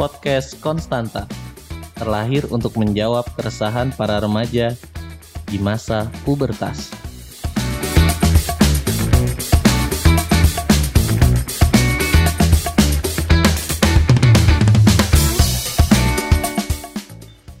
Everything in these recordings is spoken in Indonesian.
podcast Konstanta. Terlahir untuk menjawab keresahan para remaja di masa pubertas.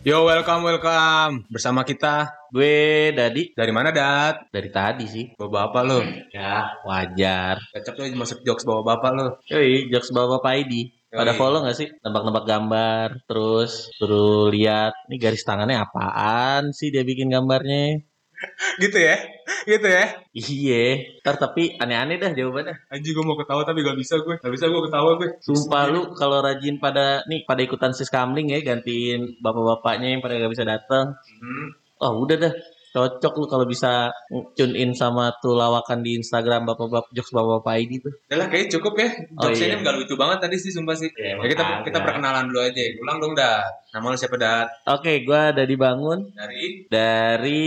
Yo, welcome, welcome. Bersama kita. Gue Dadi Dari mana, Dat? dari tadi sih. Bawa bapak lo. Ya, wajar. Cocok tuh masuk jokes bawa bapak lo. Yoi, jokes bawa Bapak ID. Pada follow gak sih? Nebak-nebak gambar, terus suruh lihat, ini garis tangannya apaan sih dia bikin gambarnya? gitu ya? Gitu ya? Iya, ntar tapi aneh-aneh dah jawabannya. Anjing gue mau ketawa tapi gak bisa gue. Gak bisa gue ketawa gue. Sumpah lu kalau rajin pada nih pada ikutan siskamling ya gantiin bapak-bapaknya yang pada gak bisa datang. Hmm. Oh udah dah cocok lu kalau bisa tune in sama tuh lawakan di Instagram bapak-bapak jokes bapak-bapak ID tuh. Udah kayaknya cukup ya. Oh, Jokesnya iya. ini lucu banget tadi sih, sumpah sih. Ya, Ya, kita makanya. kita perkenalan dulu aja. Ulang dong, Dat. Nama lo siapa, Dat? Oke, gua ada dibangun Dari? dari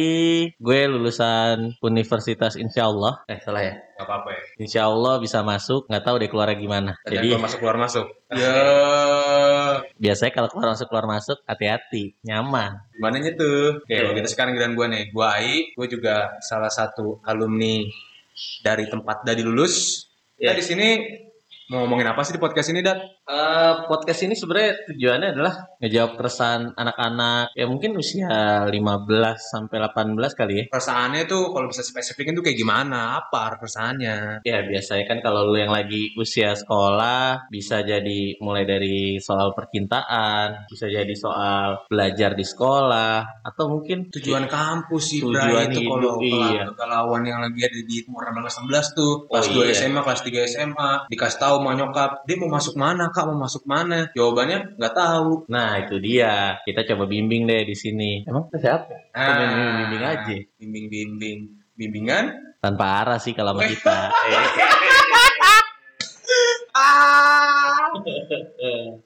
gue lulusan Universitas Insya Allah. Eh salah ya. Gak apa-apa ya. Insya Allah bisa masuk. Nggak tahu deh keluarnya gimana. Jadi Jadi keluar masuk keluar masuk. Ya, biasanya kalau keluar masuk keluar masuk hati-hati, nyaman. gimana tuh? Oke, kalau kita sekarang giliran gue nih. Gue Ai, gue juga salah satu alumni dari tempat Dadi lulus. Kita Iya. di sini mau ngomongin apa sih di podcast ini, Dat? Eh, podcast ini sebenarnya tujuannya adalah ngejawab keresahan anak-anak ya mungkin usia 15 sampai 18 kali ya. Perasaannya tuh kalau bisa spesifikin tuh kayak gimana? Apa perasaannya? Ya biasanya kan kalau lu yang lagi usia sekolah bisa jadi mulai dari soal percintaan, bisa jadi soal belajar di sekolah atau mungkin Tujuan kampus sih, Tujuan Bray. Itu kalau iya. kegalauan yang lagi ada di umur 16-16 tuh. Kelas Oh, 2 iya. SMA, kelas 3 SMA. Dikasih tahu sama nyokap, dia mau masuk mana, Kak? Mau masuk mana? Jawabannya nggak tahu. Nah itu dia kita coba bimbing deh di sini. Emang kita siapa? Ah. bimbing, bimbing aja. Bimbing-bimbing. Bimbingan? Tanpa arah sih kalau sama kita. Eh, Ah.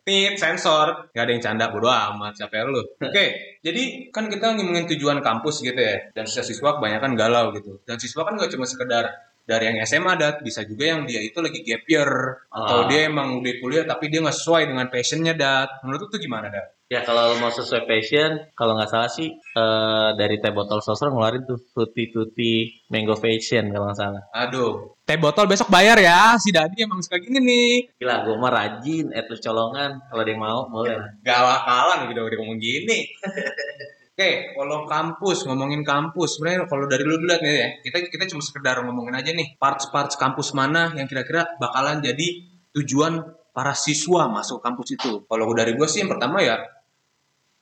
Nih sensor, nggak ada yang canda bodo amat siapa lu. Oke, jadi kan kita ngomongin tujuan kampus gitu ya, dan siswa kebanyakan galau gitu. Dan siswa kan nggak cuma sekedar dari yang SMA dat, bisa juga yang dia itu lagi gap year atau Ah. dia emang udah kuliah tapi dia nggak sesuai dengan passionnya dat. Menurut lu tuh gimana dat? Ya kalau mau sesuai passion, kalau nggak salah sih eh, dari teh botol sosro ngeluarin tuh tutti tutti mango fashion kalau nggak salah. Aduh, teh botol besok bayar ya, si Dadi emang suka gini nih. Gila, gue mah rajin, least colongan. Kalau ada yang mau, boleh. lah. Gak bakalan gitu udah ngomong gini. Oke, kalau kampus ngomongin kampus, sebenarnya kalau dari lu dulu lihat nih ya, kita kita cuma sekedar ngomongin aja nih parts-parts kampus mana yang kira-kira bakalan jadi tujuan para siswa masuk kampus itu. Kalau dari gue sih yang pertama ya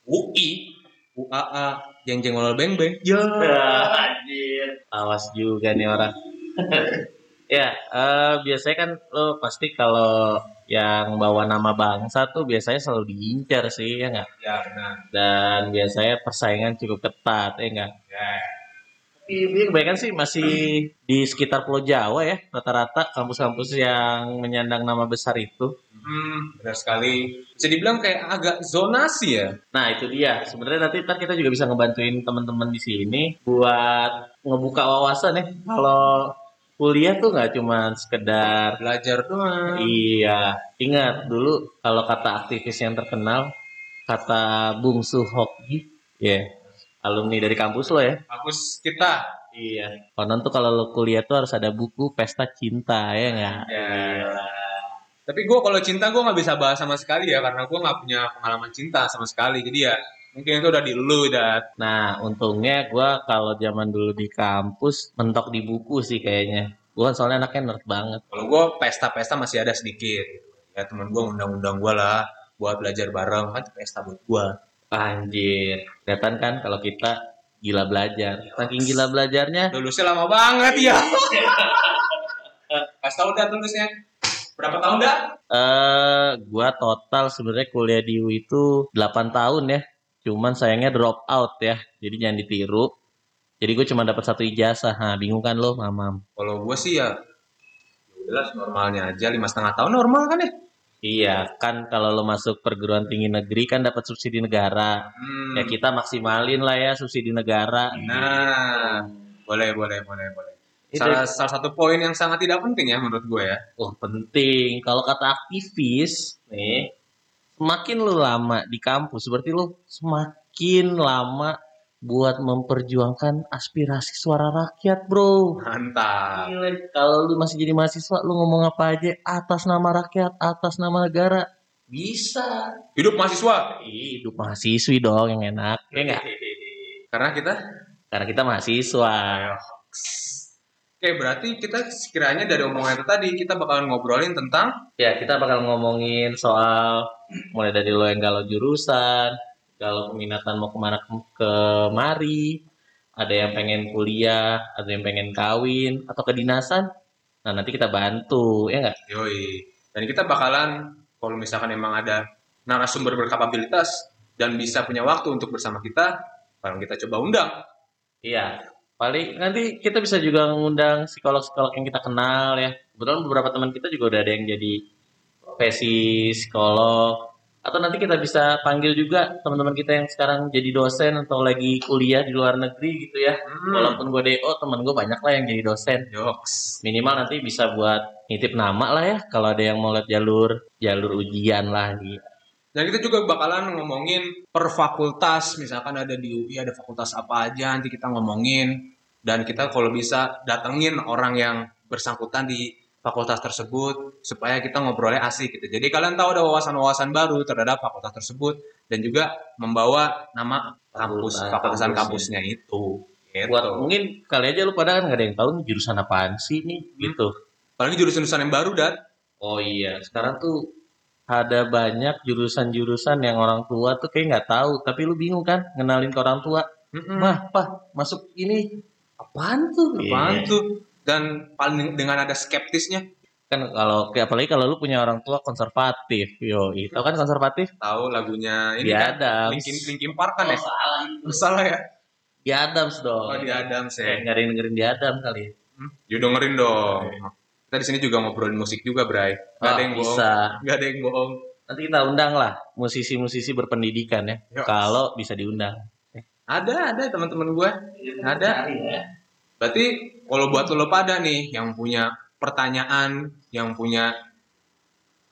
UI, UAA, jeng jeng olol beng beng. Ya. Anjir. Awas juga nih orang. ya, eh, biasanya kan lo pasti kalau yang bawa nama bangsa tuh biasanya selalu diincar sih, ya nggak? Ya benar. Dan biasanya persaingan cukup ketat, ya nggak? Ya. Tapi ini kebanyakan sih masih di sekitar Pulau Jawa ya, rata-rata kampus-kampus yang menyandang nama besar itu. Hmm, benar sekali. Bisa dibilang kayak agak zonasi ya. Nah itu dia. Sebenarnya nanti ntar kita juga bisa ngebantuin teman-teman di sini buat ngebuka wawasan ya. Kalau kuliah tuh nggak cuma sekedar Belajar doang. iya. Ingat dulu kalau kata aktivis yang terkenal kata Bungsu Hoki, ya alumni dari kampus lo ya. Kampus kita. Iya. Konon tuh kalau lo kuliah tuh harus ada buku pesta cinta ya nggak? Ya. Tapi gue kalau cinta gue nggak bisa bahas sama sekali ya karena gue nggak punya pengalaman cinta sama sekali. Jadi ya mungkin itu udah di lu dan Nah, untungnya gua kalau zaman dulu di kampus mentok di buku sih kayaknya. Kan soalnya anaknya nerd banget. kalau gue pesta-pesta masih ada sedikit. Ya teman gue undang-undang gue lah buat belajar bareng kan pesta buat gue. Anjir, kelihatan kan kalau kita gila belajar. Saking gila belajarnya, Lulusnya lama banget ya. Kasih tau dah lulusnya. Berapa tahun dah? eh gua total sebenarnya kuliah di UI itu 8 tahun ya. Cuman sayangnya drop out ya. Jadi jangan ditiru. Jadi gue cuma dapat satu ijazah. Nah, bingung kan lo, mamam. Kalau gue sih ya jelas normalnya aja lima setengah tahun normal kan ya. Iya, kan kalau lo masuk perguruan tinggi negeri kan dapat subsidi negara. Hmm. Ya kita maksimalin lah ya subsidi negara. Nah, boleh boleh boleh boleh. Itu- Salah, salah satu poin yang sangat tidak penting ya menurut gue ya. Oh penting. Kalau kata aktivis nih, semakin lu lama di kampus berarti lu semakin lama buat memperjuangkan aspirasi suara rakyat bro. Mantap. Gila, kalau lu masih jadi mahasiswa lu ngomong apa aja? Atas nama rakyat atas nama negara. Bisa. Hidup mahasiswa. Hidup mahasiswi dong yang enak. Ya enggak Karena kita? Karena kita mahasiswa Oke, berarti kita sekiranya dari omongan itu tadi kita bakalan ngobrolin tentang ya kita bakal ngomongin soal mulai dari lo yang galau jurusan kalau peminatan mau ke mana ke- kemari ada yang pengen kuliah ada yang pengen kawin atau kedinasan nah nanti kita bantu ya enggak yoi. Dan kita bakalan kalau misalkan emang ada narasumber berkapabilitas dan bisa punya waktu untuk bersama kita, bakalan kita coba undang. Iya, paling nanti kita bisa juga mengundang psikolog-psikolog yang kita kenal ya. Kebetulan beberapa teman kita juga udah ada yang jadi profesi psikolog. Atau nanti kita bisa panggil juga teman-teman kita yang sekarang jadi dosen atau lagi kuliah di luar negeri gitu ya. Hmm. Walaupun gue DO, temen gue banyak lah yang jadi dosen. Yoks. Minimal nanti bisa buat nitip nama lah ya. Kalau ada yang mau lihat jalur jalur ujian lah gitu. Dan kita juga bakalan ngomongin per fakultas, misalkan ada di UI ada fakultas apa aja, nanti kita ngomongin. Dan kita kalau bisa datengin orang yang bersangkutan di fakultas tersebut supaya kita ngobrolnya asik gitu. Jadi kalian tahu ada wawasan-wawasan baru terhadap fakultas tersebut dan juga membawa nama kampus Fakultas, fakultasan kampusnya. kampusnya itu. Gitu. Buat mungkin kali aja lu pada kan gak ada yang tahu nih jurusan apaan sih nih gitu. Apalagi jurusan-jurusan yang baru dan Oh iya, sekarang tuh ada banyak jurusan-jurusan yang orang tua tuh kayak nggak tahu, tapi lu bingung kan ngenalin ke orang tua. Mah, pak, masuk ini apaan tuh? apaan Iya. tuh? Dan paling dengan ada skeptisnya, Kan kalau kayak apalagi kalau lu punya orang tua konservatif, yo, itu kan konservatif. tahu lagunya ini Di kan Adams. Linkin Linkin Park kan ya? salah. Salah ya? Di Adams dong. Oh, di Adams Eh, ya. ada yang dengerin di Adams kali. Hmm, You dengerin dong. Kita di sini juga ngobrolin musik juga, Bray. Gak Ah, ada yang bohong. bisa. Gak ada yang bohong. Nanti kita undang lah musisi-musisi berpendidikan ya. Yo. Kalau bisa diundang. Ada, ada teman-teman gue. Ada. ya. Berarti kalau buat lo pada nih yang punya pertanyaan, yang punya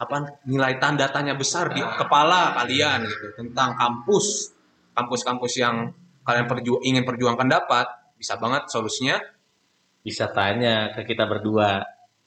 apa nilai tanda tanya besar di kepala kalian gitu tentang kampus, kampus-kampus yang kalian perju ingin perjuangkan dapat, bisa banget solusinya. Bisa tanya ke kita berdua.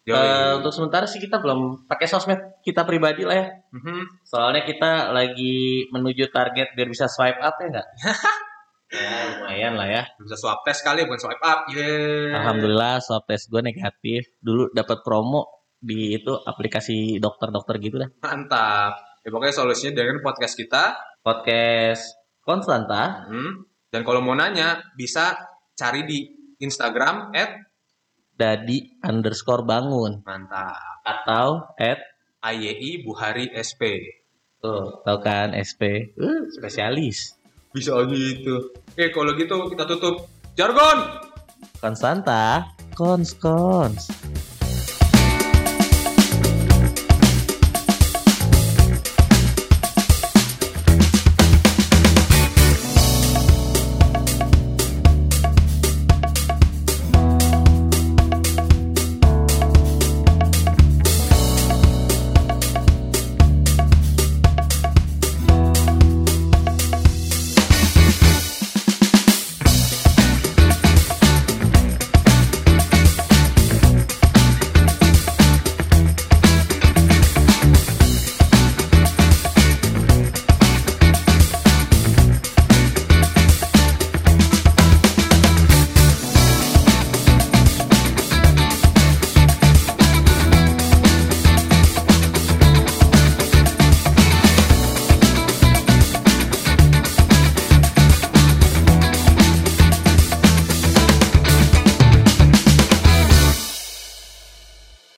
Eh, untuk sementara sih kita belum pakai sosmed kita pribadi lah ya. Mhm. Soalnya kita lagi menuju target biar bisa swipe up ya enggak? ya lumayan lah ya. Bisa swab test kali bukan swipe up. Yeah. Alhamdulillah swab test gue negatif. Dulu dapat promo di itu aplikasi dokter-dokter gitu dah. Mantap. Ya pokoknya solusinya dengan podcast kita. Podcast Konstanta Hmm. Dan kalau mau nanya bisa cari di Instagram at Dadi underscore bangun. Mantap. Atau at AYI Buhari SP. tuh tau kan SP uh, spesialis. Bisa gitu. Oke, kalau gitu kita tutup. Jargon. Konstanta. Kons kons